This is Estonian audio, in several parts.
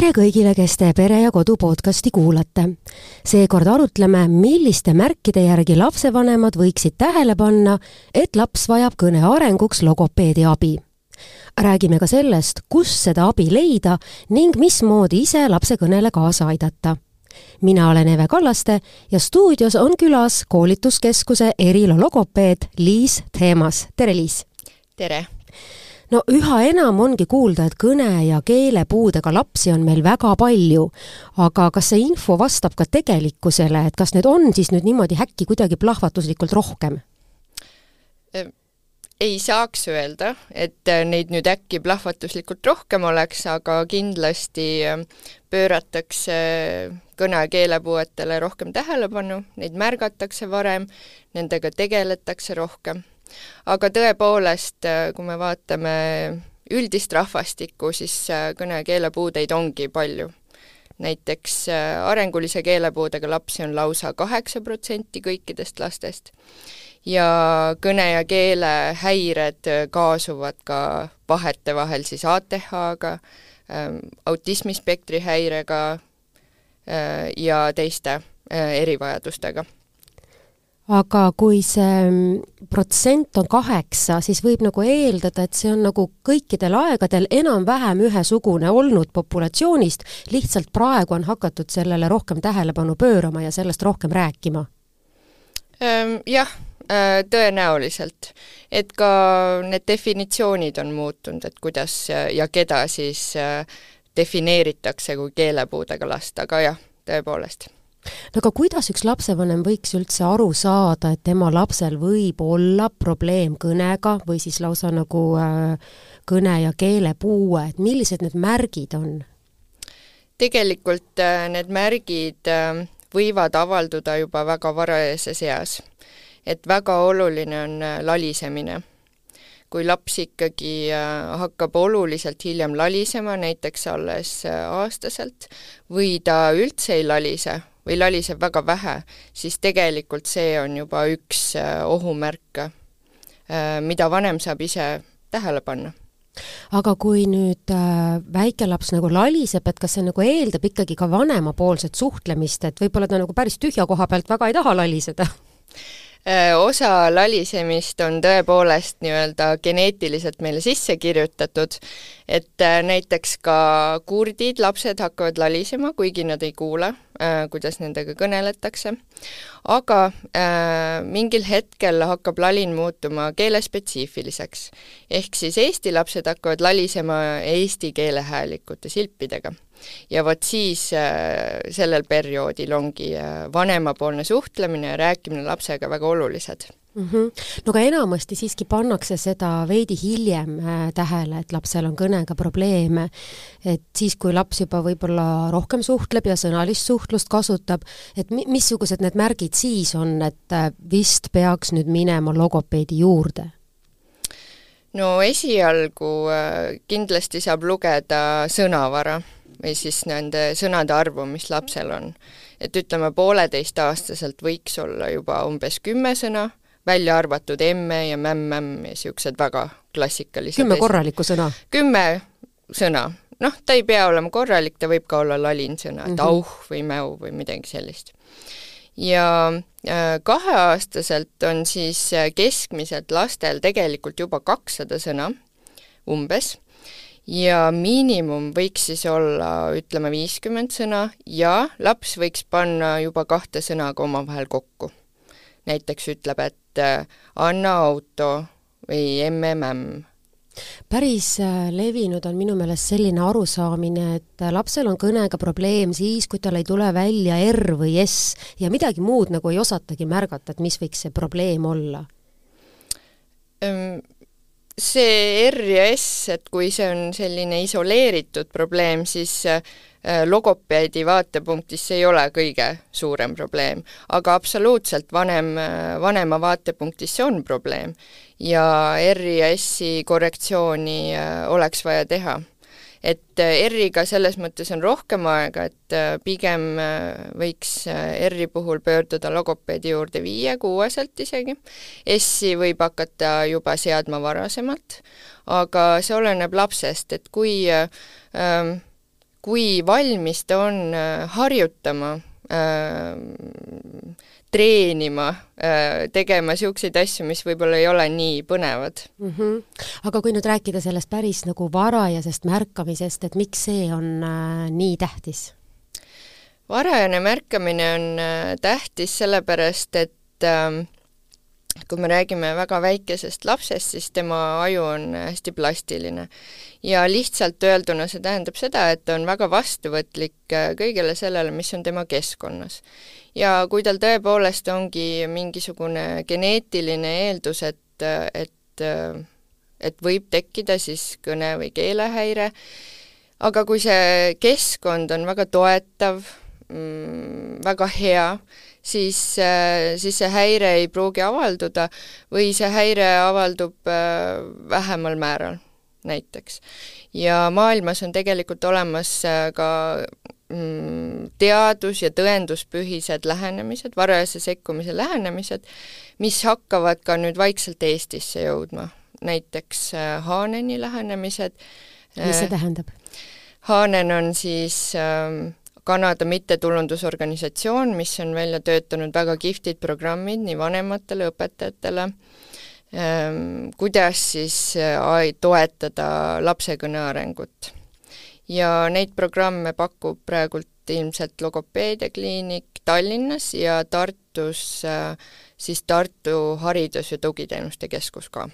tere kõigile, kes te Pere ja Kodu podcasti kuulate. seekord arutleme, milliste märkide järgi lapsevanemad võiksid tähele panna, et laps vajab kõne arenguks logopeedi abi. räägime ka sellest, kus seda abi leida ning mismoodi ise lapse kõnele kaasa aidata mina olen Eve Kallaste ja stuudios on külas koolituskeskuse Erilo logopeed Liis Teemas. tere, Liis! tere! No üha enam ongi kuulda, et kõne- ja keelepuudega lapsi on meil väga palju, aga kas see info vastab ka tegelikkusele, et kas neid on siis nüüd niimoodi äkki kuidagi plahvatuslikult rohkem? ei saaks öelda, et neid nüüd äkki plahvatuslikult rohkem oleks, aga kindlasti pööratakse kõne- ja keelepuuetele rohkem tähelepanu, neid märgatakse varem, nendega tegeletakse rohkem aga tõepoolest, äh, kui me vaatame üldist rahvastikku, siis äh, kõne- keelepuudeid ongi palju. näiteks äh, arengulise keelepuudega lapsi on lausa kaheksa protsenti kõikidest lastest ja kõne- ja keelehäired kaasuvad ka vahetevahel siis ATH-ga, ähm, autismispektri häirega ja teiste erivajadustega aga kui see mm, protsent on kaheksa, siis võib nagu eeldada, et see on nagu kõikidel aegadel enam-vähem ühesugune olnud populatsioonist, lihtsalt praegu on hakatud sellele rohkem tähelepanu pöörama ja sellest rohkem rääkima? Jah, tõenäoliselt. et ka need definitsioonid on muutunud, et kuidas ja keda siis defineeritakse kui keelepuudega last, aga jah, tõepoolest no aga kuidas üks lapsevanem võiks üldse aru saada, et tema lapsel võib olla probleem kõnega või siis lausa nagu äh, kõne- ja keelepuue, et millised need märgid on? tegelikult äh, need märgid äh, võivad avalduda juba väga varajases eas. et väga oluline on äh, lalisemine kui laps ikkagi hakkab oluliselt hiljem lalisema, näiteks alles aastaselt, või ta üldse ei lalise või laliseb väga vähe, siis tegelikult see on juba üks äh, ohumärk, äh, mida vanem saab ise tähele panna aga kui nüüd äh, väike laps nagu laliseb, et kas see nagu eeldab ikkagi ka vanemapoolset suhtlemist, et võib-olla ta nagu päris tühja koha pealt väga ei taha laliseda? Osa lalisemist on tõepoolest nii-öelda geneetiliselt meile sisse kirjutatud, et näiteks ka kurdid lapsed hakkavad lalisema, kuigi nad ei kuule, kuidas nendega kõneletakse, aga äh, mingil hetkel hakkab lalin muutuma keelespetsiifiliseks. ehk siis eesti lapsed hakkavad lalisema eesti keelehäälikute silpidega. Ja vot siis äh, sellel perioodil ongi äh, vanemapoolne suhtlemine ja rääkimine lapsega väga olulised mm. -hmm. no aga enamasti siiski pannakse seda veidi hiljem äh, tähele, et lapsel on kõnega probleeme, et siis, kui laps juba võib-olla rohkem suhtleb ja sõnalist suhtlust kasutab, et mi-, missugused need märgid siis on, et äh, vist peaks nüüd minema logopeedi juurde? no esialgu äh, kindlasti saab lugeda sõnavara või siis nende sõnade arvu, mis lapsel on. et ütleme, pooleteistaastaselt võiks olla juba umbes kümme sõna, välja arvatud emme ja mämm-mämm ja niisugused väga klassikalised kümme korralikku sõna? kümme sõna. noh, ta ei pea olema korralik, ta võib ka olla lalinsõna, et mm -hmm. auh või mäu või midagi sellist. ja äh, kaheaastaselt on siis äh, keskmiselt lastel tegelikult juba kakssada sõna umbes ja miinimum võiks siis olla, ütleme, viiskümmend sõna ja laps võiks panna juba kahte sõna ka omavahel kokku. Näiteks ütleb, et äh, anna auto või MMM. päris äh, levinud on minu meelest selline arusaamine, et äh, lapsel on kõnega probleem siis, kui tal ei tule välja R või S ja midagi muud nagu ei osatagi märgata, et mis võiks see probleem olla see R ja S, et kui see on selline isoleeritud probleem, siis logopeedi vaatepunktist see ei ole kõige suurem probleem. aga absoluutselt vanem, äh, vanema vaatepunktist see on probleem. ja R-i ja S-i korrektsiooni äh, oleks vaja teha et äh, R-iga selles mõttes on rohkem aega, et äh, pigem äh, võiks R-i puhul pöörduda logopeedi juurde viie-kuueselt isegi. S-i võib hakata juba seadma varasemalt, aga see oleneb lapsest, et kui ähm, kui valmis ta on harjutama treenima, tegema niisuguseid asju, mis võib-olla ei ole nii põnevad mm. -hmm. aga kui nüüd rääkida sellest päris nagu varajasest märkamisest, et miks see on äh, nii tähtis? varajane märkamine on äh, tähtis sellepärast, et äh, kui me räägime väga väikesest lapsest, siis tema aju on hästi plastiline. ja lihtsalt öelduna see tähendab seda, et ta on väga vastuvõtlik äh, kõigele sellele, mis on tema keskkonnas ja kui tal tõepoolest ongi mingisugune geneetiline eeldus, et, et et võib tekkida siis kõne- või keelehäire, aga kui see keskkond on väga toetav mm,, väga hea, siis, siis see häire ei pruugi avalduda või see häire avaldub äh, vähemal määral näiteks. ja maailmas on tegelikult olemas äh, ka Mm, teadus- ja tõenduspühised lähenemised, varajase sekkumise lähenemised, mis hakkavad ka nüüd vaikselt Eestisse jõudma. näiteks äh, Haaneni lähenemised. mis see äh, tähendab? Haanen on siis ähm, Kanada mittetulundusorganisatsioon, mis on välja töötanud väga kihvtid programmid nii vanematele, õpetajatele, ähm, kuidas siis äh, toetada lapse kõne arengut. Ja neid programme pakub praegult ilmselt logopeediakliinik Tallinnas ja Tartus äh, siis Tartu Haridus- ja Tugiteenuste Keskus ka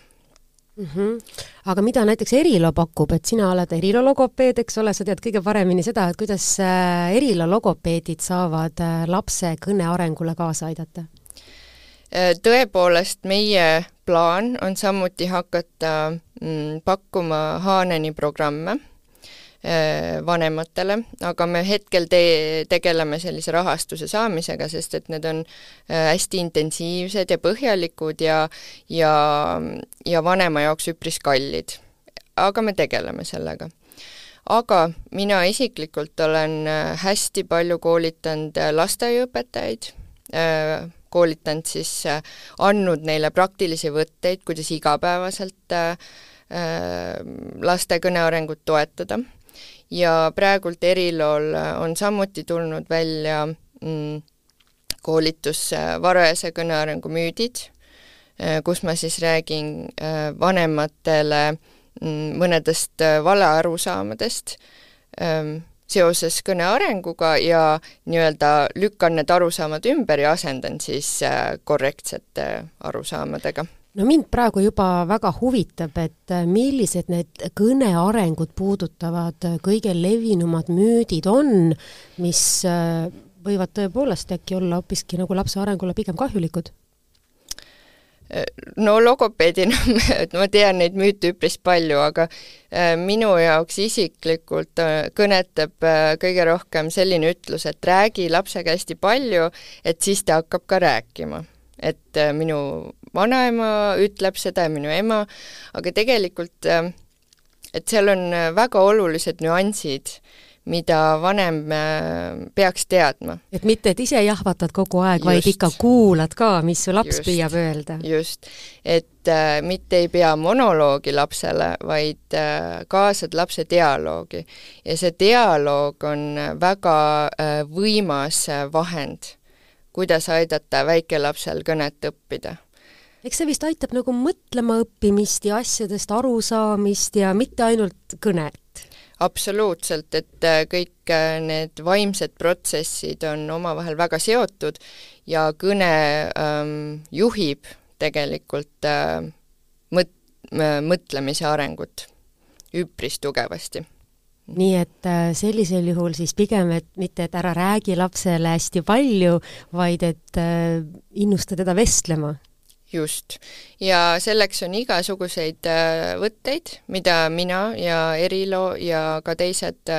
mm. -hmm. aga mida näiteks Erilo pakub, et sina oled Erilo logopeed, eks ole, sa tead kõige paremini seda, et kuidas äh, Erilo logopeedid saavad äh, lapse kõne arengule kaasa aidata? Tõepoolest, meie plaan on samuti hakata mm, pakkuma Haaneni programme Äh, vanematele, aga me hetkel te-, tegeleme sellise rahastuse saamisega, sest et need on äh, hästi intensiivsed ja põhjalikud ja ja, ja vanema jaoks üpris kallid. aga me tegeleme sellega. aga mina isiklikult olen äh, hästi palju koolitanud lasteaiaõpetajaid, koolitanud siis, andnud neile praktilisi võtteid, kuidas igapäevaselt laste kõnearengut toetada ja praegult Erilool on samuti tulnud välja mm, koolitus varajase kõnearengu müüdid, äh, kus ma siis räägin äh, vanematele mm, mõnedest äh, valearusaamadest ähm, seoses kõne arenguga ja nii-öelda lükkan need arusaamad ümber ja asendan siis korrektsete arusaamadega no mind praegu juba väga huvitab, et äh, millised need kõne arengut puudutavad äh, kõige levinumad müüdid on, mis äh, võivad tõepoolest äkki olla hoopiski nagu lapse arengule pigem kahjulikud? no logopeedina ma tean neid müüte üpris palju, aga minu jaoks isiklikult kõnetab kõige rohkem selline ütlus, et räägi lapsega hästi palju, et siis ta hakkab ka rääkima et äh, minu vanaema ütleb seda ja minu ema, aga tegelikult äh, et seal on äh, väga olulised nüansid, mida vanem peaks teadma. et mitte, et ise jahvatad kogu aeg, vaid ikka kuulad ka, mis su laps just, püüab öelda. just, et äh, mitte ei pea monoloogi lapsele, vaid äh, kaasad lapse dialoogi. ja see dialoog on väga äh, võimas vahend kuidas aidata väikelapsel kõnet õppida eks see vist aitab nagu mõtlema õppimist ja asjadest arusaamist ja mitte ainult kõnet? absoluutselt, et äh, kõik äh, need vaimsed protsessid on omavahel väga seotud ja kõne ähm, juhib tegelikult äh, mõt-, mõtlemise arengut üpris tugevasti nii et äh, sellisel juhul siis pigem, et mitte, et ära räägi lapsele hästi palju, vaid et äh, innusta teda vestlema. just. ja selleks on igasuguseid äh, võtteid, mida mina ja Erilo ja ka teised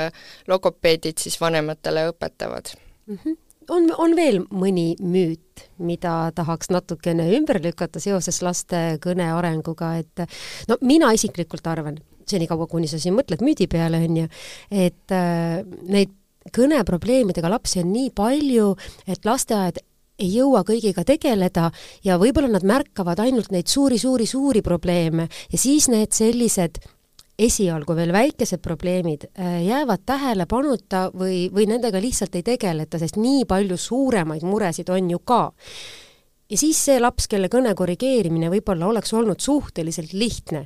logopeedid siis vanematele õpetavad mm. -hmm on, on veel mõni müüt, mida tahaks natukene ümber lükata seoses laste kõne arenguga, et no mina isiklikult arvan, senikaua, kuni sa siin mõtled müüdi peale, on ju, et äh, neid kõneprobleemidega lapsi on nii palju, et lasteaed ei jõua kõigiga tegeleda ja võib-olla nad märkavad ainult neid suuri-suuri-suuri probleeme ja siis need sellised esialgu veel väikesed probleemid äh, jäävad tähelepanuta või, või nendega lihtsalt ei tegeleta, sest nii palju suuremaid muresid on ju ka. ja siis see laps, kelle kõne korrigeerimine võib-olla oleks olnud suhteliselt lihtne,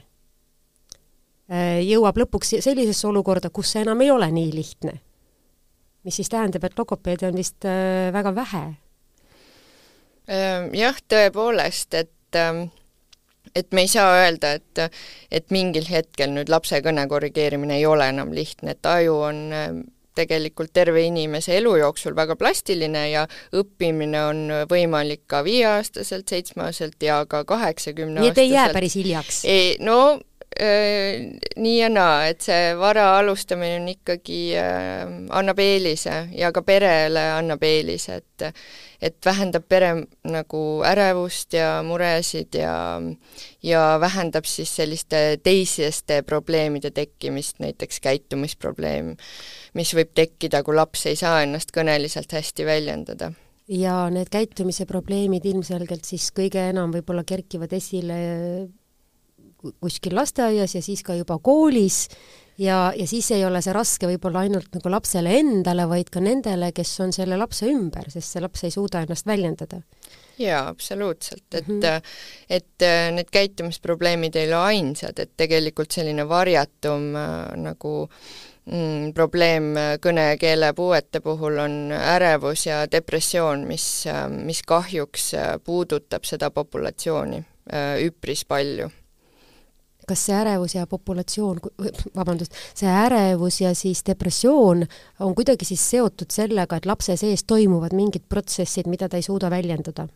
jõuab lõpuks sellisesse olukorda, kus see enam ei ole nii lihtne. mis siis tähendab, et logopeede on vist äh, väga vähe. jah, tõepoolest, et ähm, et me ei saa öelda, et et mingil hetkel nüüd lapse kõne korrigeerimine ei ole enam lihtne, et aju on äh, tegelikult terve inimese elu jooksul väga plastiline ja õppimine on võimalik ka viieaastaselt, seitsmeaastaselt ja ka kaheksakümne nii et ei jää päris hiljaks? no äh, nii ja naa, et see vara alustamine on ikkagi äh,, annab eelise ja ka perele annab eelise, et et vähendab pere nagu ärevust ja muresid ja ja vähendab siis selliste teiseste probleemide tekkimist, näiteks käitumisprobleem, mis võib tekkida, kui laps ei saa ennast kõneliselt hästi väljendada. Ja need käitumise probleemid ilmselgelt siis kõige enam võib-olla kerkivad esile kuskil lasteaias ja siis ka juba koolis ja, ja siis ei ole see raske võib-olla ainult nagu lapsele endale, vaid ka nendele, kes on selle lapse ümber, sest see laps ei suuda ennast väljendada. jaa, absoluutselt, et mm, -hmm. et äh, need käitumisprobleemid ei ole ainsad, et tegelikult selline varjatum äh, nagu mm, probleem kõne- ja keelepuuete puhul on ärevus ja depressioon, mis, mis kahjuks puudutab seda populatsiooni üpris palju kas see ärevus ja populatsioon, vabandust, see ärevus ja siis depressioon on kuidagi siis seotud sellega, et lapse sees toimuvad mingid protsessid, mida ta ei suuda väljendada?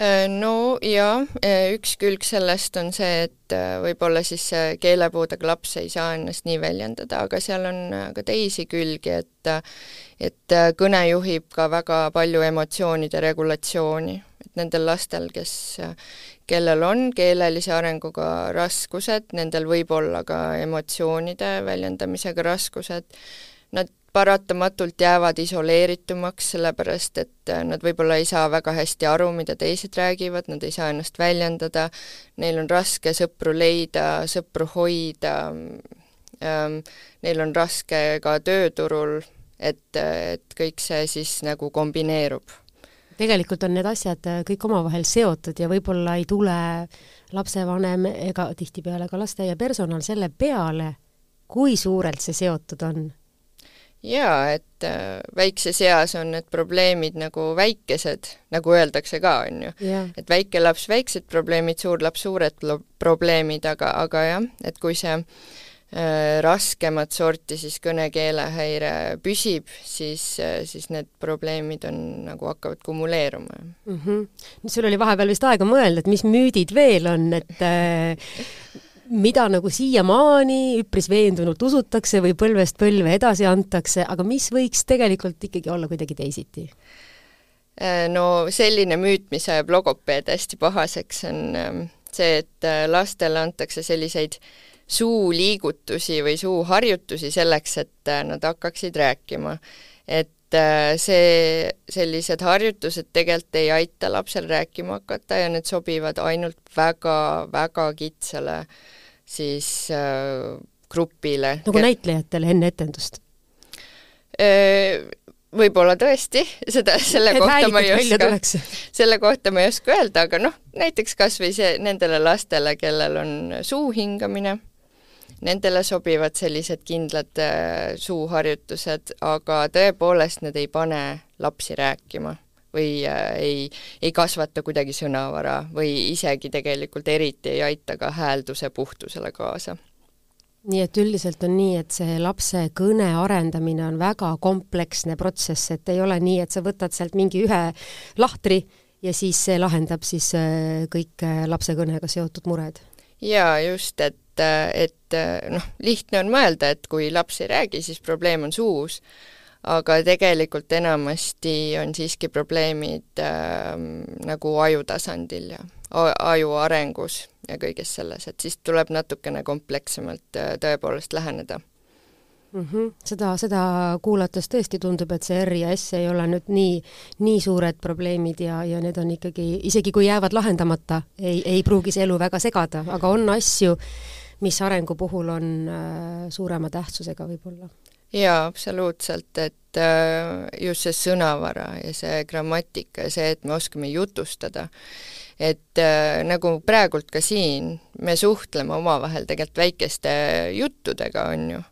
Äh, no jaa, äh, üks külg sellest on see, et äh, võib-olla siis keelepuudega laps ei saa ennast nii väljendada, aga seal on ka teisi külgi, et et kõne juhib ka väga palju emotsioonide regulatsiooni, et nendel lastel, kes kellel on keelelise arenguga raskused, nendel võib olla ka emotsioonide väljendamisega raskused, nad paratamatult jäävad isoleeritumaks, sellepärast et nad võib-olla ei saa väga hästi aru, mida teised räägivad, nad ei saa ennast väljendada, neil on raske sõpru leida, sõpru hoida ähm,, neil on raske ka tööturul, et, et kõik see siis nagu kombineerub tegelikult on need asjad äh, kõik omavahel seotud ja võib-olla ei tule lapsevanem ega tihtipeale ka lasteaia personal selle peale, kui suurelt see seotud on. Jaa, et äh, väikses eas on need probleemid nagu väikesed, nagu öeldakse ka, on ju. Et väike laps väiksed probleemid, suur laps suured probleemid, aga, aga jah, et kui see Äh, raskemat sorti siis kõnekeelehäire püsib, siis, äh, siis need probleemid on nagu hakkavad kumuleeruma mm. -hmm. sul oli vahepeal vist aega mõelda, et mis müüdid veel on, et äh, mida nagu siiamaani üpris veendunult usutakse või põlvest põlve edasi antakse, aga mis võiks tegelikult ikkagi olla kuidagi teisiti? Äh, no selline müüt, mis ajab logopeed hästi pahaseks, on see, et lastele antakse selliseid äh, suuliigutusi või suuharjutusi selleks, et äh, nad hakkaksid rääkima. et äh, see, sellised harjutused tegelikult ei aita lapsel rääkima hakata ja need sobivad ainult väga-väga kitsale siis äh, grupile. nagu näitlejatele enne etendust? Äh, võib-olla tõesti, seda, selle et kohta ma ei oska, selle kohta ma ei oska öelda, aga noh, näiteks kas või see nendele lastele, kellel on suu hingamine nendele sobivad sellised kindlad äh, suuharjutused, aga tõepoolest need ei pane lapsi rääkima või äh, ei, ei kasvata kuidagi sõnavara või isegi tegelikult eriti ei aita ka häälduse puhtusele kaasa nii et üldiselt on nii, et see lapse kõne arendamine on väga kompleksne protsess, et ei ole nii, et sa võtad sealt mingi ühe lahtri ja siis see lahendab siis äh, kõik lapse kõnega seotud mured? Jaa, just, et et, noh, lihtne on mõelda, et kui laps ei räägi, siis probleem on suus, aga tegelikult enamasti on siiski probleemid äh, nagu aju tasandil ja aju arengus ja kõiges selles, et siis tuleb natukene komplekssemalt äh, tõepoolest läheneda mm. -hmm. seda, seda kuulates tõesti tundub, et see R ja S ei ole nüüd nii, nii suured probleemid ja, ja need on ikkagi, isegi kui jäävad lahendamata, ei, ei pruugi see elu väga segada, aga on asju, mis arengu puhul on äh, suurema tähtsusega võib-olla? jaa, absoluutselt, et äh, just see sõnavara ja see grammatika ja see, et me oskame jutustada, et äh, nagu praegult ka siin, me suhtleme omavahel tegelikult väikeste juttudega, on ju,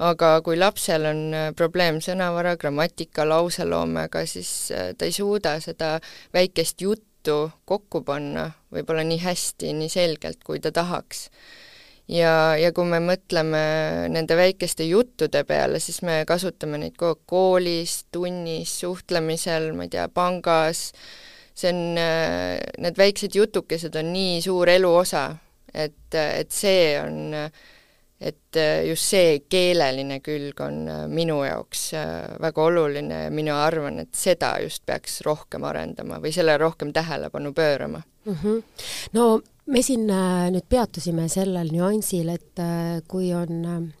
aga kui lapsel on probleem sõnavara, grammatika, lauseloomega, siis ta ei suuda seda väikest juttu kokku panna võib-olla nii hästi, nii selgelt, kui ta tahaks. ja, ja kui me mõtleme nende väikeste juttude peale, siis me kasutame neid kogu aeg koolis, tunnis, suhtlemisel, ma ei tea, pangas, see on, need väiksed jutukesed on nii suur eluosa, et, et see on äh, et äh, just see keeleline külg on äh, minu jaoks äh, väga oluline ja mina arvan, et seda just peaks rohkem arendama või sellele rohkem tähelepanu pöörama mm. -hmm. no me siin nüüd peatusime sellel nüansil, et kui on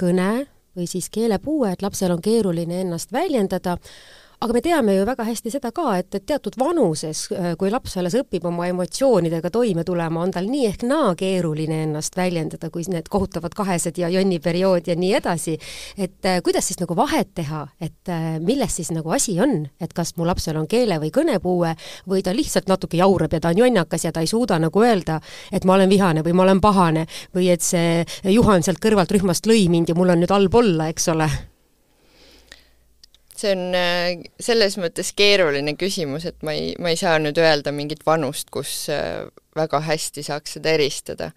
kõne või siis keelepuue, et lapsel on keeruline ennast väljendada, aga me teame ju väga hästi seda ka, et, et teatud vanuses, äh, kui laps alles õpib oma emotsioonidega toime tulema, on tal nii ehk naa keeruline ennast väljendada, kui need kohutavad kahesed ja jonniperiood ja nii edasi. et äh, kuidas siis nagu vahet teha, et äh, milles siis nagu asi on, et kas mu lapsel on keele- või kõnepuue või ta lihtsalt natuke jaurab ja ta on jonnakas ja ta ei suuda nagu öelda, et ma olen vihane või ma olen pahane või et see Juhan sealt kõrvalt rühmast lõi mind ja mul on nüüd halb olla, eks ole see on äh, selles mõttes keeruline küsimus, et ma ei, ma ei saa nüüd öelda mingit vanust, kus äh, väga hästi saaks seda eristada.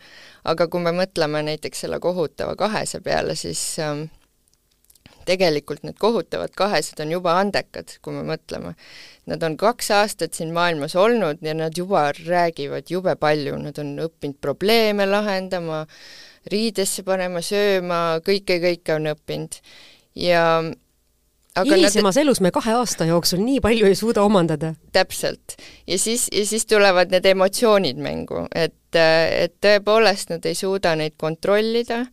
aga kui me mõtleme näiteks selle kohutava kahese peale, siis ähm, tegelikult need kohutavad kahesed on juba andekad, kui me mõtleme. Nad on kaks aastat siin maailmas olnud ja nad juba räägivad jube palju, nad on õppinud probleeme lahendama, riidesse panema, sööma, kõike, kõike on õppinud. ja hilisemas nad... elus me kahe aasta jooksul nii palju ei suuda omandada. täpselt. ja siis, ja siis tulevad need emotsioonid mängu, et, et tõepoolest nad ei suuda neid kontrollida,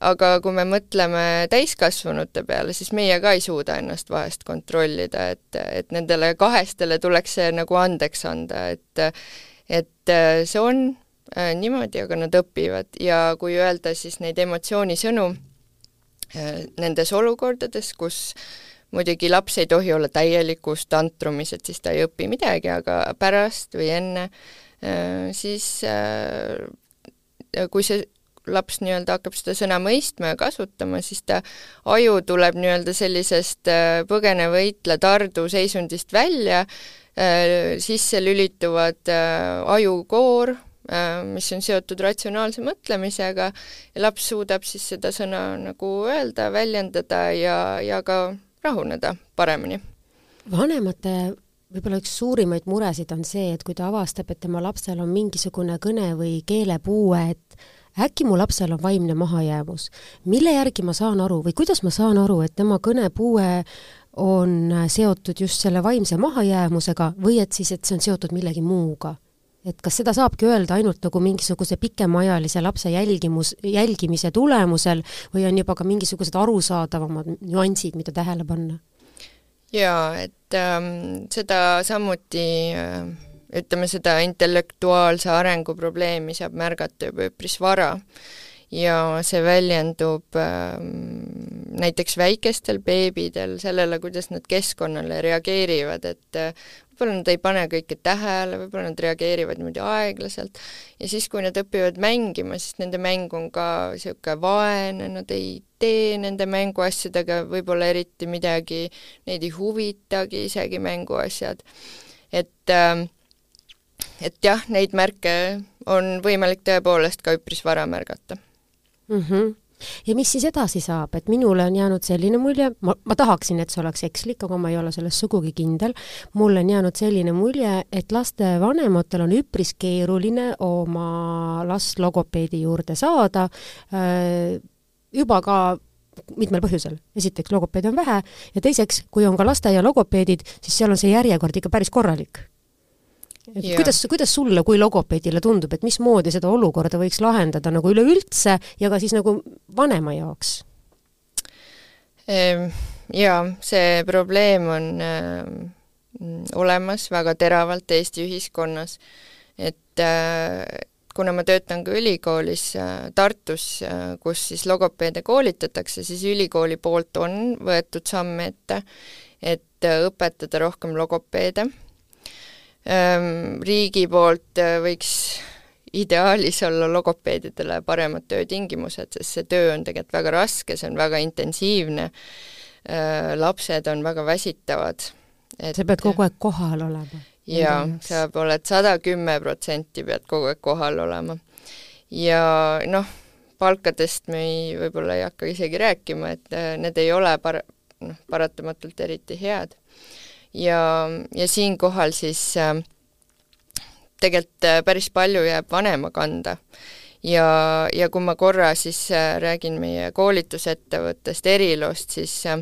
aga kui me mõtleme täiskasvanute peale, siis meie ka ei suuda ennast vahest kontrollida, et, et nendele kahestele tuleks see nagu andeks anda, et et see on äh, niimoodi, aga nad õpivad ja kui öelda siis neid emotsioonisõnu nendes olukordades, kus muidugi laps ei tohi olla täielikus tantrumis, et siis ta ei õpi midagi, aga pärast või enne äh, siis äh, kui see laps nii-öelda hakkab seda sõna mõistma ja kasutama, siis ta aju tuleb nii-öelda sellisest äh, põgene-võitle tardu seisundist välja, sisse lülituvad ajukoor, mis on seotud ratsionaalse mõtlemisega ja laps suudab siis seda sõna nagu öelda, väljendada ja, ja ka rahuneda paremini. vanemate võib-olla üks suurimaid muresid on see, et kui ta avastab, et tema lapsel on mingisugune kõne- või keelepuue, et äkki mu lapsel on vaimne mahajäämus. mille järgi ma saan aru või kuidas ma saan aru, et tema kõnepuue on seotud just selle vaimse mahajäämusega või et siis, et see on seotud millegi muuga? Et kas seda saabki öelda ainult nagu mingisuguse pikemaajalise lapse jälgimus, jälgimise tulemusel või on juba ka mingisugused arusaadavamad nüansid, mida tähele panna? jaa, et ähm, seda samuti äh, ütleme, seda intellektuaalse arengu probleemi saab märgata juba üpris vara ja see väljendub äh, näiteks väikestel beebidel sellele, kuidas nad keskkonnale reageerivad, et äh, võib-olla nad ei pane kõike tähele, võib-olla nad reageerivad niimoodi aeglaselt ja siis, kui nad õpivad mängima, siis nende mäng on ka niisugune vaene, nad ei tee nende mänguasjadega võib-olla eriti midagi, neid ei huvitagi isegi mänguasjad. et äh, et jah, neid märke on võimalik tõepoolest ka üpris vara märgata mm. -hmm ja mis siis edasi saab, et minule on jäänud selline mulje, ma, ma tahaksin, et see oleks ekslik, aga ma ei ole selles sugugi kindel, mulle on jäänud selline mulje, et lastevanematel on üpris keeruline oma last logopeedi juurde saada, äh, juba ka mitmel põhjusel. esiteks, logopeede on vähe ja teiseks, kui on ka lasteaia logopeedid, siis seal on see järjekord ikka päris korralik et ja. kuidas, kuidas sulle kui logopeedile tundub, et mismoodi seda olukorda võiks lahendada nagu üleüldse ja ka siis nagu vanema jaoks? Ehm, jaa, see probleem on äh, olemas väga teravalt Eesti ühiskonnas, et äh, kuna ma töötan ka ülikoolis äh, Tartus, äh, kus siis logopeede koolitatakse, siis ülikooli poolt on võetud samme ette, et õpetada rohkem logopeede. Ähm, riigi poolt võiks ideaalis olla logopeedidele paremad töötingimused, sest see töö on tegelikult väga raske, see on väga intensiivne, lapsed on väga väsitavad. sa pead kogu aeg kohal olema jaa, sa oled sada kümme protsenti pead kogu aeg kohal olema. ja noh, palkadest me ei, võib-olla ei hakka isegi rääkima, et äh, need ei ole par-, noh, paratamatult eriti head. ja, ja siinkohal siis äh, tegelikult äh, päris palju jääb vanema kanda. ja, ja kui ma korra siis äh, räägin meie koolitusettevõttest Eriloost, siis äh,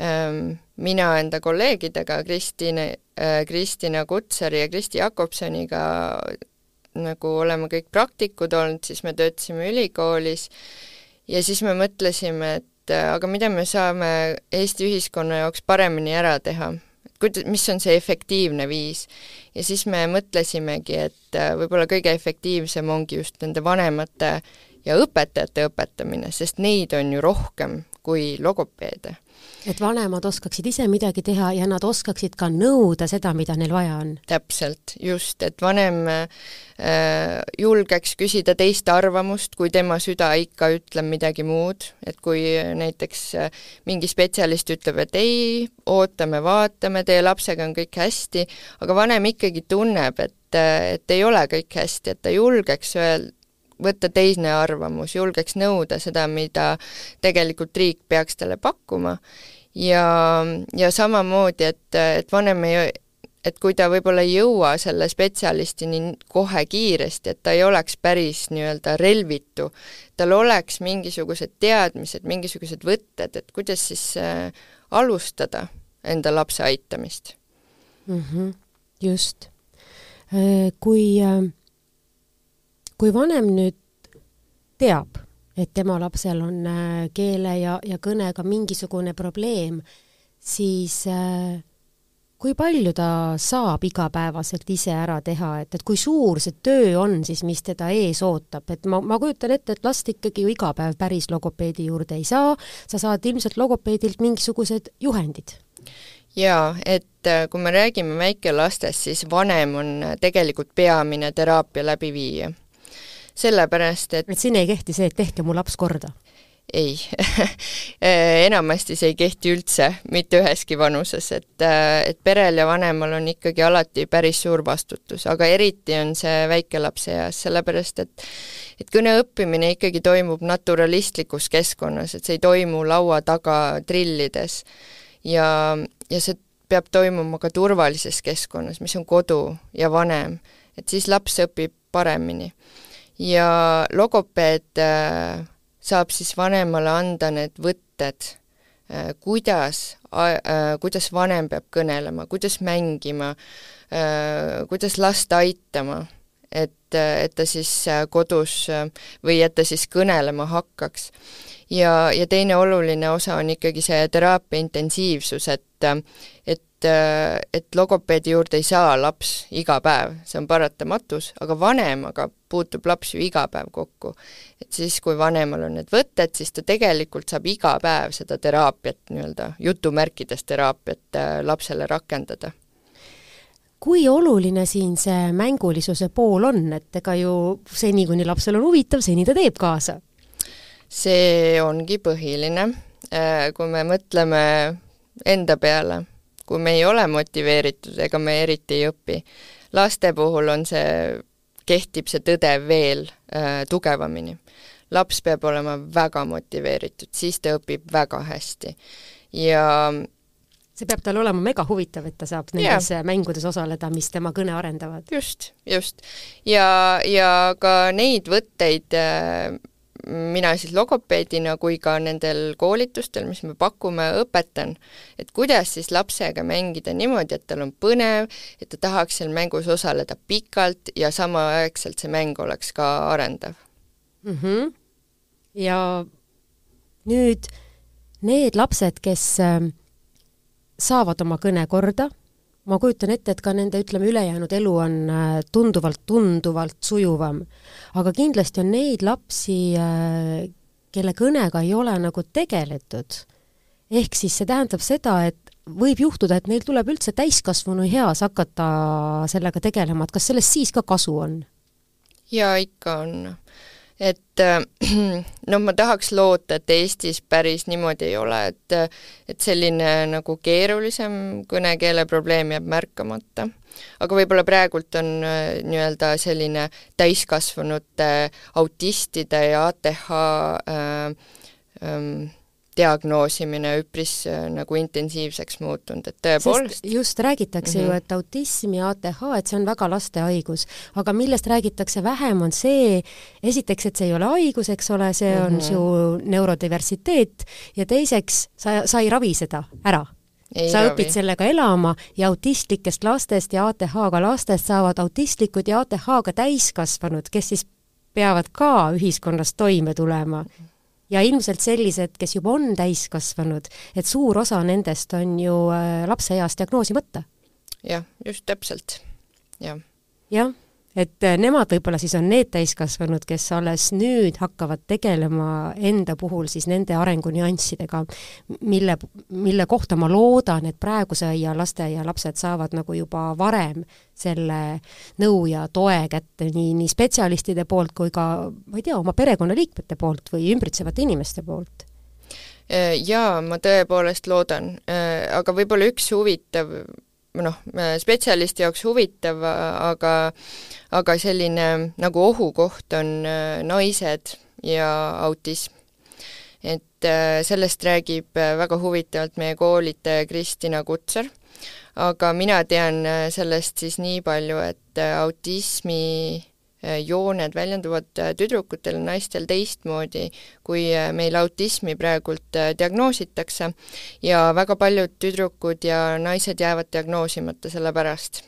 ähm, mina enda kolleegidega, Kristine äh,, Kristina Kutsari ja Kristi Jakobsoniga nagu oleme kõik praktikud olnud, siis me töötasime ülikoolis ja siis me mõtlesime, et aga mida me saame Eesti ühiskonna jaoks paremini ära teha, kuida-, mis on see efektiivne viis. ja siis me mõtlesimegi, et äh, võib-olla kõige efektiivsem ongi just nende vanemate ja õpetajate õpetamine, sest neid on ju rohkem kui logopeede et vanemad oskaksid ise midagi teha ja nad oskaksid ka nõuda seda, mida neil vaja on. täpselt, just, et vanem äh, julgeks küsida teist arvamust, kui tema süda ikka ütleb midagi muud, et kui näiteks äh, mingi spetsialist ütleb, et ei, ootame, vaatame, teie lapsega on kõik hästi, aga vanem ikkagi tunneb, et, äh, et ei ole kõik hästi, et ta julgeks öelda, võtta teine arvamus, julgeks nõuda seda, mida tegelikult riik peaks talle pakkuma ja, ja samamoodi, et, et vanem ei, et kui ta võib-olla ei jõua selle spetsialistini kohe kiiresti, et ta ei oleks päris nii-öelda relvitu, tal oleks mingisugused teadmised, mingisugused võtted, et kuidas siis äh, alustada enda lapse aitamist mm. -hmm, just. Äh, kui, äh, kui vanem nüüd teab, et tema lapsel on äh, keele ja, ja kõnega mingisugune probleem, siis äh, kui palju ta saab igapäevaselt ise ära teha, et, et kui suur see töö on siis, mis teda ees ootab, et ma, ma kujutan ette, et last ikkagi ju iga päev päris logopeedi juurde ei saa, sa saad ilmselt logopeedilt mingisugused juhendid. Jaa, et äh, kui me räägime väikelastest, siis vanem on tegelikult peamine teraapia läbiviija sellepärast et et siin ei kehti see, et tehke mu laps korda? ei enamasti see ei kehti üldse, mitte üheski vanuses, et, et perel ja vanemal on ikkagi alati päris suur vastutus, aga eriti on see väikelapse eas, sellepärast et et kõne õppimine ikkagi toimub naturalistlikus keskkonnas, et see ei toimu laua taga trillides. ja, ja see peab toimuma ka turvalises keskkonnas, mis on kodu ja vanem, et siis laps õpib paremini ja logopeed äh, saab siis vanemale anda need võtted, äh, kuidas, äh, kuidas vanem peab kõnelema, kuidas mängima, kuidas last aitama, et, et ta siis kodus või et ta siis kõnelema hakkaks. ja, ja teine oluline osa on ikkagi see teraapia intensiivsus, et, et et, et logopeedi juurde ei saa laps iga päev, see on paratamatus, aga vanemaga puutub laps ju iga päev kokku. et siis, kui vanemal on need võtted, siis ta tegelikult saab iga päev seda teraapiat nii-öelda, jutumärkides teraapiat äh, lapsele rakendada kui oluline siin see mängulisuse pool on, et ega ju seni, kuni lapsel on huvitav, seni ta teeb kaasa? see ongi põhiline, äh, kui me mõtleme enda peale kui me ei ole motiveeritud, ega me eriti ei õpi. laste puhul on see, kehtib see tõde veel äh, tugevamini. laps peab olema väga motiveeritud, siis ta õpib väga hästi. ja see peab talle olema mega huvitav, et ta saab nendes ja. mängudes osaleda, mis tema kõne arendavad. just, just. ja, ja ka neid võtteid äh, mina siis logopeedina kui ka nendel koolitustel, mis me pakume, õpetan, et kuidas siis lapsega mängida niimoodi, et tal on põnev, et ta tahaks seal mängus osaleda pikalt ja samaaegselt see mäng oleks ka arendav mm. -hmm. ja nüüd need lapsed, kes äh, saavad oma kõne korda ma kujutan ette, et ka nende, ütleme, ülejäänud elu on äh, tunduvalt, tunduvalt sujuvam. aga kindlasti on neid lapsi, äh, kelle kõnega ei ole nagu tegeletud. ehk siis see tähendab seda, et võib juhtuda, et neil tuleb üldse täiskasvanu eas hakata sellega tegelema, et kas sellest siis ka kasu on? jaa, ikka on et noh, ma tahaks loota, et Eestis päris niimoodi ei ole, et et selline nagu keerulisem kõnekeele probleem jääb märkamata. aga võib-olla praegult on äh, nii-öelda selline täiskasvanute autistide ja ATH äh, äh, diagnoosimine üpris äh, nagu intensiivseks muutunud, et tõepoolest just räägitakse mm -hmm. ju, et autism ja ATH, et see on väga laste haigus, aga millest räägitakse vähem, on see, esiteks, et see ei ole haigus, eks ole, see on mm -hmm. su neurodiversiteet, ja teiseks, sa, sa ei ravi seda ära ei sa ravi. õpid sellega elama ja autistlikest lastest ja ATH-ga lastest saavad autistlikud ja ATH-ga täiskasvanud, kes siis peavad ka ühiskonnas toime tulema ja ilmselt sellised, kes juba on täiskasvanud, et suur osa nendest on ju äh, lapseeas diagnoosimata. jah, just täpselt, jah. jah et äh, nemad võib-olla siis on need täiskasvanud, kes alles nüüd hakkavad tegelema enda puhul siis nende arengunüanssidega, mille, mille kohta ma loodan, et praeguse aia lasteaia lapsed saavad nagu juba varem selle nõu ja toe kätte nii, nii spetsialistide poolt kui ka, ma ei tea, oma perekonnaliikmete poolt või ümbritsevate inimeste poolt. Jaa, ma tõepoolest loodan, aga võib-olla üks huvitav noh, spetsialisti jaoks huvitav, aga aga selline nagu ohukoht on äh, naised ja autism. et äh, sellest räägib äh, väga huvitavalt meie koolitaja Kristina Kutsar, aga mina tean sellest siis nii palju, et autismi jooned väljenduvad äh, tüdrukutel ja naistel teistmoodi, kui äh, meil autismi praegult diagnoositakse ja väga paljud tüdrukud ja naised jäävad diagnoosimata selle pärast.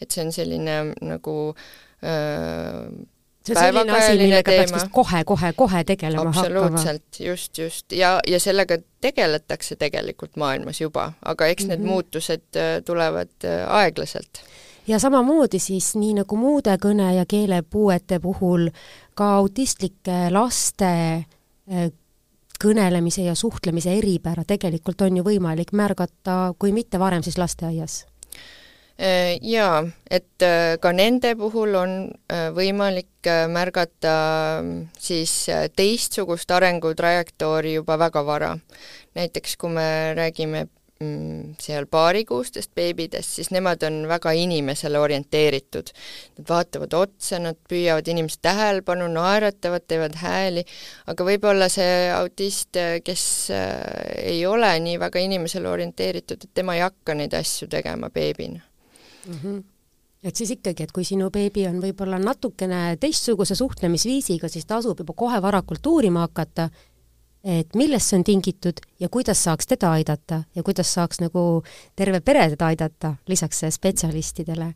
et see on selline nagu öö, see on selline asi, millega peaks vist kohe-kohe-kohe tegelema absoluutselt, hakkama. just, just. ja, ja sellega tegeletakse tegelikult maailmas juba, aga eks mm -hmm. need mhm. muutused tulevad aeglaselt ja samamoodi siis nii nagu muude kõne- ja keelepuuete puhul ka autistlike laste eh, kõnelemise ja suhtlemise eripära tegelikult on ju võimalik märgata, kui mitte varem, siis lasteaias eh, Jaa, et eh, ka nende puhul on võimalik märgata mm, siis teistsugust arengutrajektoori juba väga vara. näiteks kui me räägime seal paarikuustest beebidest, siis nemad on väga inimesele orienteeritud. Nad vaatavad otsa, nad püüavad inimeste tähelepanu, naeratavad, teevad hääli, aga võib-olla see autist, kes äh, ei ole nii väga inimesele orienteeritud, et tema ei hakka neid asju tegema beebina mm. -hmm et siis ikkagi, et kui sinu beebi on võib-olla natukene teistsuguse suhtlemisviisiga, siis tasub juba kohe varakult uurima hakata et millest see on tingitud ja kuidas saaks teda aidata ja kuidas saaks nagu terve pere teda aidata, lisaks spetsialistidele.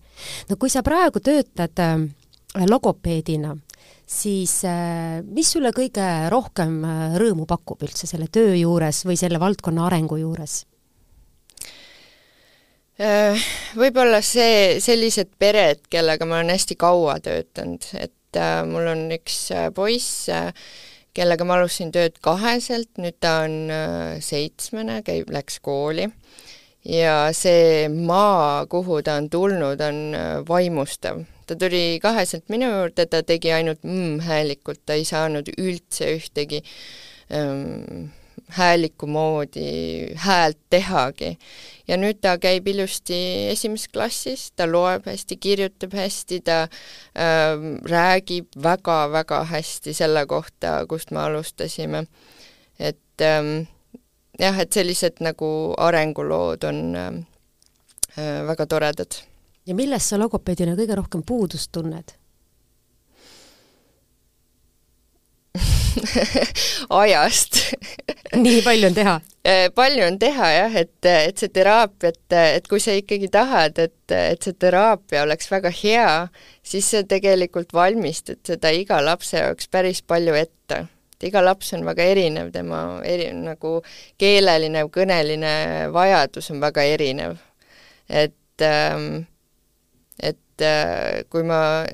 no kui sa praegu töötad äh, logopeedina, siis äh, mis sulle kõige rohkem äh, rõõmu pakub üldse selle töö juures või selle valdkonna arengu juures? Võib-olla see, sellised pered, kellega ma olen hästi kaua töötanud, et mul on üks poiss, kellega ma alustasin tööd kaheselt, nüüd ta on äh, seitsmene, käib, läks kooli ja see maa, kuhu ta on tulnud, on äh, vaimustav. ta tuli kaheselt minu juurde, ta tegi ainult mm-häälikult, ta ei saanud üldse ühtegi ähm, hääliku moodi häält tehagi. ja nüüd ta käib ilusti esimeses klassis, ta loeb hästi, kirjutab hästi, ta äh, räägib väga-väga hästi selle kohta, kust me alustasime. et ähm, jah, et sellised nagu arengulood on äh, väga toredad. ja millest sa logopeedina kõige rohkem puudust tunned? ajast nii palju on teha? Äh, palju on teha jah, et, et see teraapia, et, et kui sa ikkagi tahad, et, et see teraapia oleks väga hea, siis sa tegelikult valmistad seda iga lapse jaoks päris palju ette. et iga laps on väga erinev, tema eri, nagu keeleline, kõneline vajadus on väga erinev. et ähm, et äh, kui ma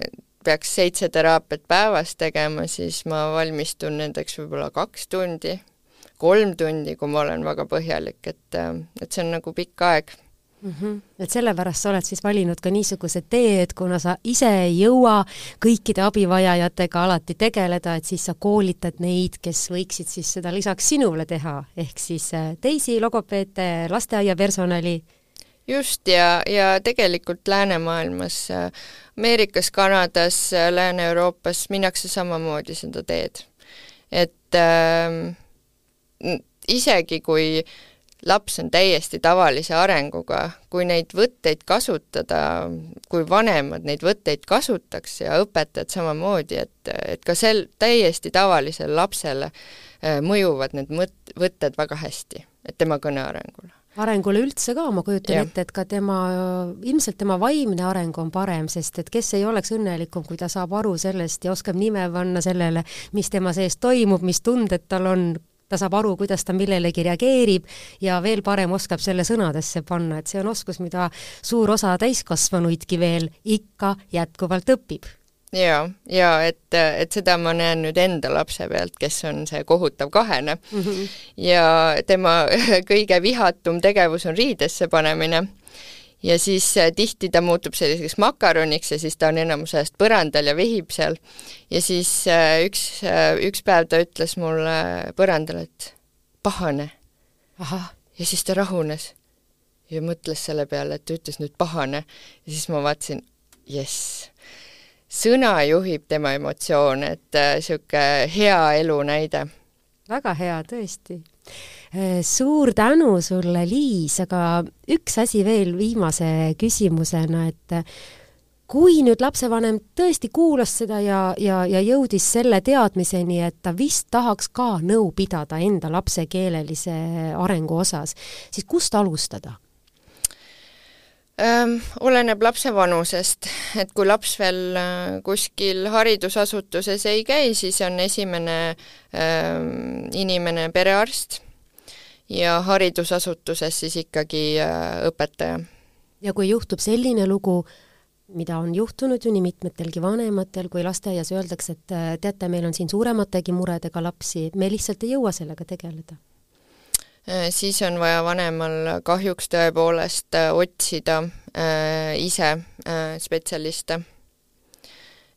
peaks seitse teraapiat päevas tegema, siis ma valmistun nendeks võib-olla kaks tundi, kolm tundi, kui ma olen väga põhjalik, et, et see on nagu pikk aeg mm. -hmm. et sellepärast sa oled siis valinud ka niisuguse tee, et kuna sa ise ei jõua kõikide abivajajatega alati tegeleda, et siis sa koolitad neid, kes võiksid siis seda lisaks sinule teha, ehk siis äh, teisi logopeede, lasteaia personali. just, ja, ja tegelikult läänemaailmas, äh, Ameerikas, Kanadas, Lääne-Euroopas minnakse samamoodi seda teed. et äh, isegi kui laps on täiesti tavalise arenguga, kui neid võtteid kasutada, kui vanemad neid võtteid kasutaks ja õpetajad samamoodi, et, et ka sel täiesti tavalisele lapsele äh, mõjuvad need mõt-, võtted väga hästi, et tema kõnearengule arengule üldse ka, ma kujutan ja. ette, et ka tema, ilmselt tema vaimne areng on parem, sest et kes ei oleks õnnelikum, kui ta saab aru sellest ja oskab nime panna sellele, mis tema sees toimub, mis tunded tal on, ta saab aru, kuidas ta millelegi reageerib ja veel parem oskab selle sõnadesse panna, et see on oskus, mida suur osa täiskasvanuidki veel ikka jätkuvalt õpib jaa, ja et, et seda ma näen nüüd enda lapse pealt, kes on see kohutav kahene mm. -hmm. ja tema kõige vihatum tegevus on riidesse panemine ja siis äh, tihti ta muutub selliseks makaroniks ja siis ta on enamus ajast põrandal ja vehib seal. ja siis äh, üks, äh, üks päev ta ütles mulle põrandal, et pahane. ja siis ta rahunes ja mõtles selle peale, et ta ütles nüüd pahane ja siis ma vaatasin, jess, sõna juhib tema emotsioone, et niisugune äh, hea elu näide. väga hea, tõesti Äh, suur tänu sulle, Liis, aga üks asi veel viimase küsimusena, et äh, kui nüüd lapsevanem tõesti kuulas seda ja, ja, ja jõudis selle teadmiseni, et ta vist tahaks ka nõu pidada enda lapse keelelise arengu osas, siis kust alustada? Oleneb lapse vanusest, et kui laps veel kuskil haridusasutuses ei käi, siis on esimene inimene perearst ja haridusasutuses siis ikkagi õpetaja. ja kui juhtub selline lugu, mida on juhtunud ju nii mitmetelgi vanematel, kui lasteaias öeldakse, et teate, meil on siin suuremategi muredega lapsi, me lihtsalt ei jõua sellega tegeleda? Äh, siis on vaja vanemal kahjuks tõepoolest otsida äh, ise äh, spetsialiste.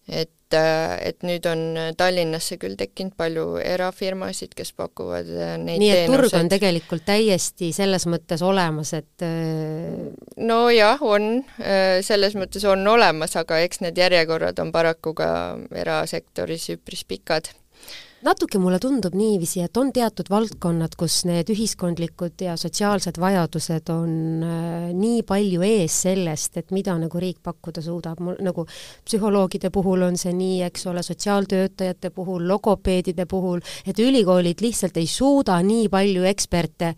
et et, nüüd on Tallinnasse küll tekkinud palju erafirmasid, kes pakuvad äh, neid nii et teenuseid. turg on tegelikult täiesti selles mõttes olemas, et äh, nojah, on, äh, selles mõttes on olemas, aga eks need järjekorrad on paraku ka erasektoris üpris pikad natuke mulle tundub niiviisi, et on teatud valdkonnad, kus need ühiskondlikud ja sotsiaalsed vajadused on äh, nii palju ees sellest, et mida nagu riik pakkuda suudab, mul nagu psühholoogide puhul on see nii, eks ole, sotsiaaltöötajate puhul, logopeedide puhul, et ülikoolid lihtsalt ei suuda nii palju eksperte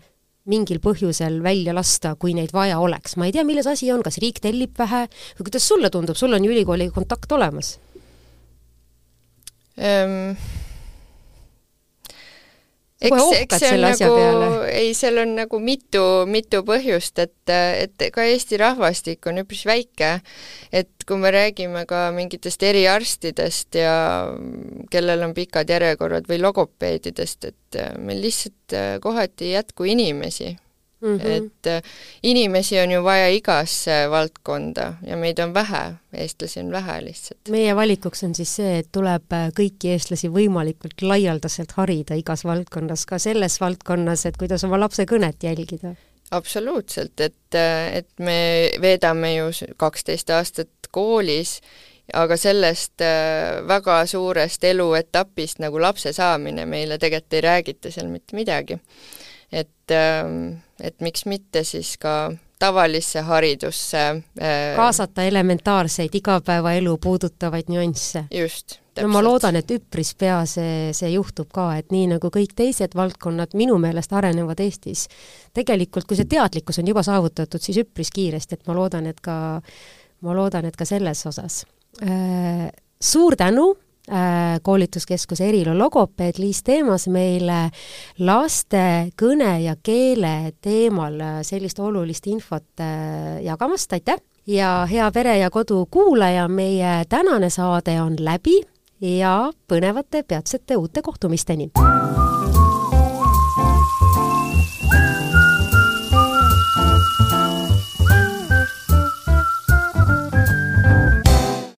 mingil põhjusel välja lasta, kui neid vaja oleks. ma ei tea, milles asi on, kas riik tellib vähe või kuidas sulle tundub, sul on ju ülikooliga kontakt olemas um...? Eks, eks see on nagu, ei, seal on nagu mitu, mitu põhjust, et, et ka Eesti rahvastik on üpris väike, et kui me räägime ka mingitest eriarstidest ja kellel on pikad järjekorrad või logopeedidest, et meil lihtsalt kohati ei jätku inimesi mm. -hmm. et äh, inimesi on ju vaja igasse valdkonda ja meid on vähe, eestlasi on vähe lihtsalt. meie valikuks on siis see, et tuleb äh, kõiki eestlasi võimalikult laialdaselt harida igas valdkonnas, ka selles valdkonnas, et kuidas oma lapse kõnet jälgida absoluutselt, et, äh, et me veedame ju kaksteist aastat koolis, aga sellest väga suurest eluetapist nagu lapse saamine meile tegelikult ei räägita seal mitte midagi et, ähm, et miks mitte siis ka tavalisse haridusse äh, kaasata elementaarseid igapäevaelu puudutavaid nüansse. just, täpselt. no ma loodan, et üpris pea see, see juhtub ka, et nii nagu kõik teised valdkonnad minu meelest arenevad Eestis, tegelikult kui see teadlikkus on juba saavutatud, siis üpris kiiresti, et ma loodan, et ka, ma loodan, et ka selles osas äh,. suur tänu koolituskeskuse Erilo logopeed Liis Teemas meile laste kõne ja keele teemal sellist olulist infot äh, jagamast, aitäh! ja hea Pere ja Kodu kuulaja, meie tänane saade on läbi ja põnevate peatsete uute kohtumisteni!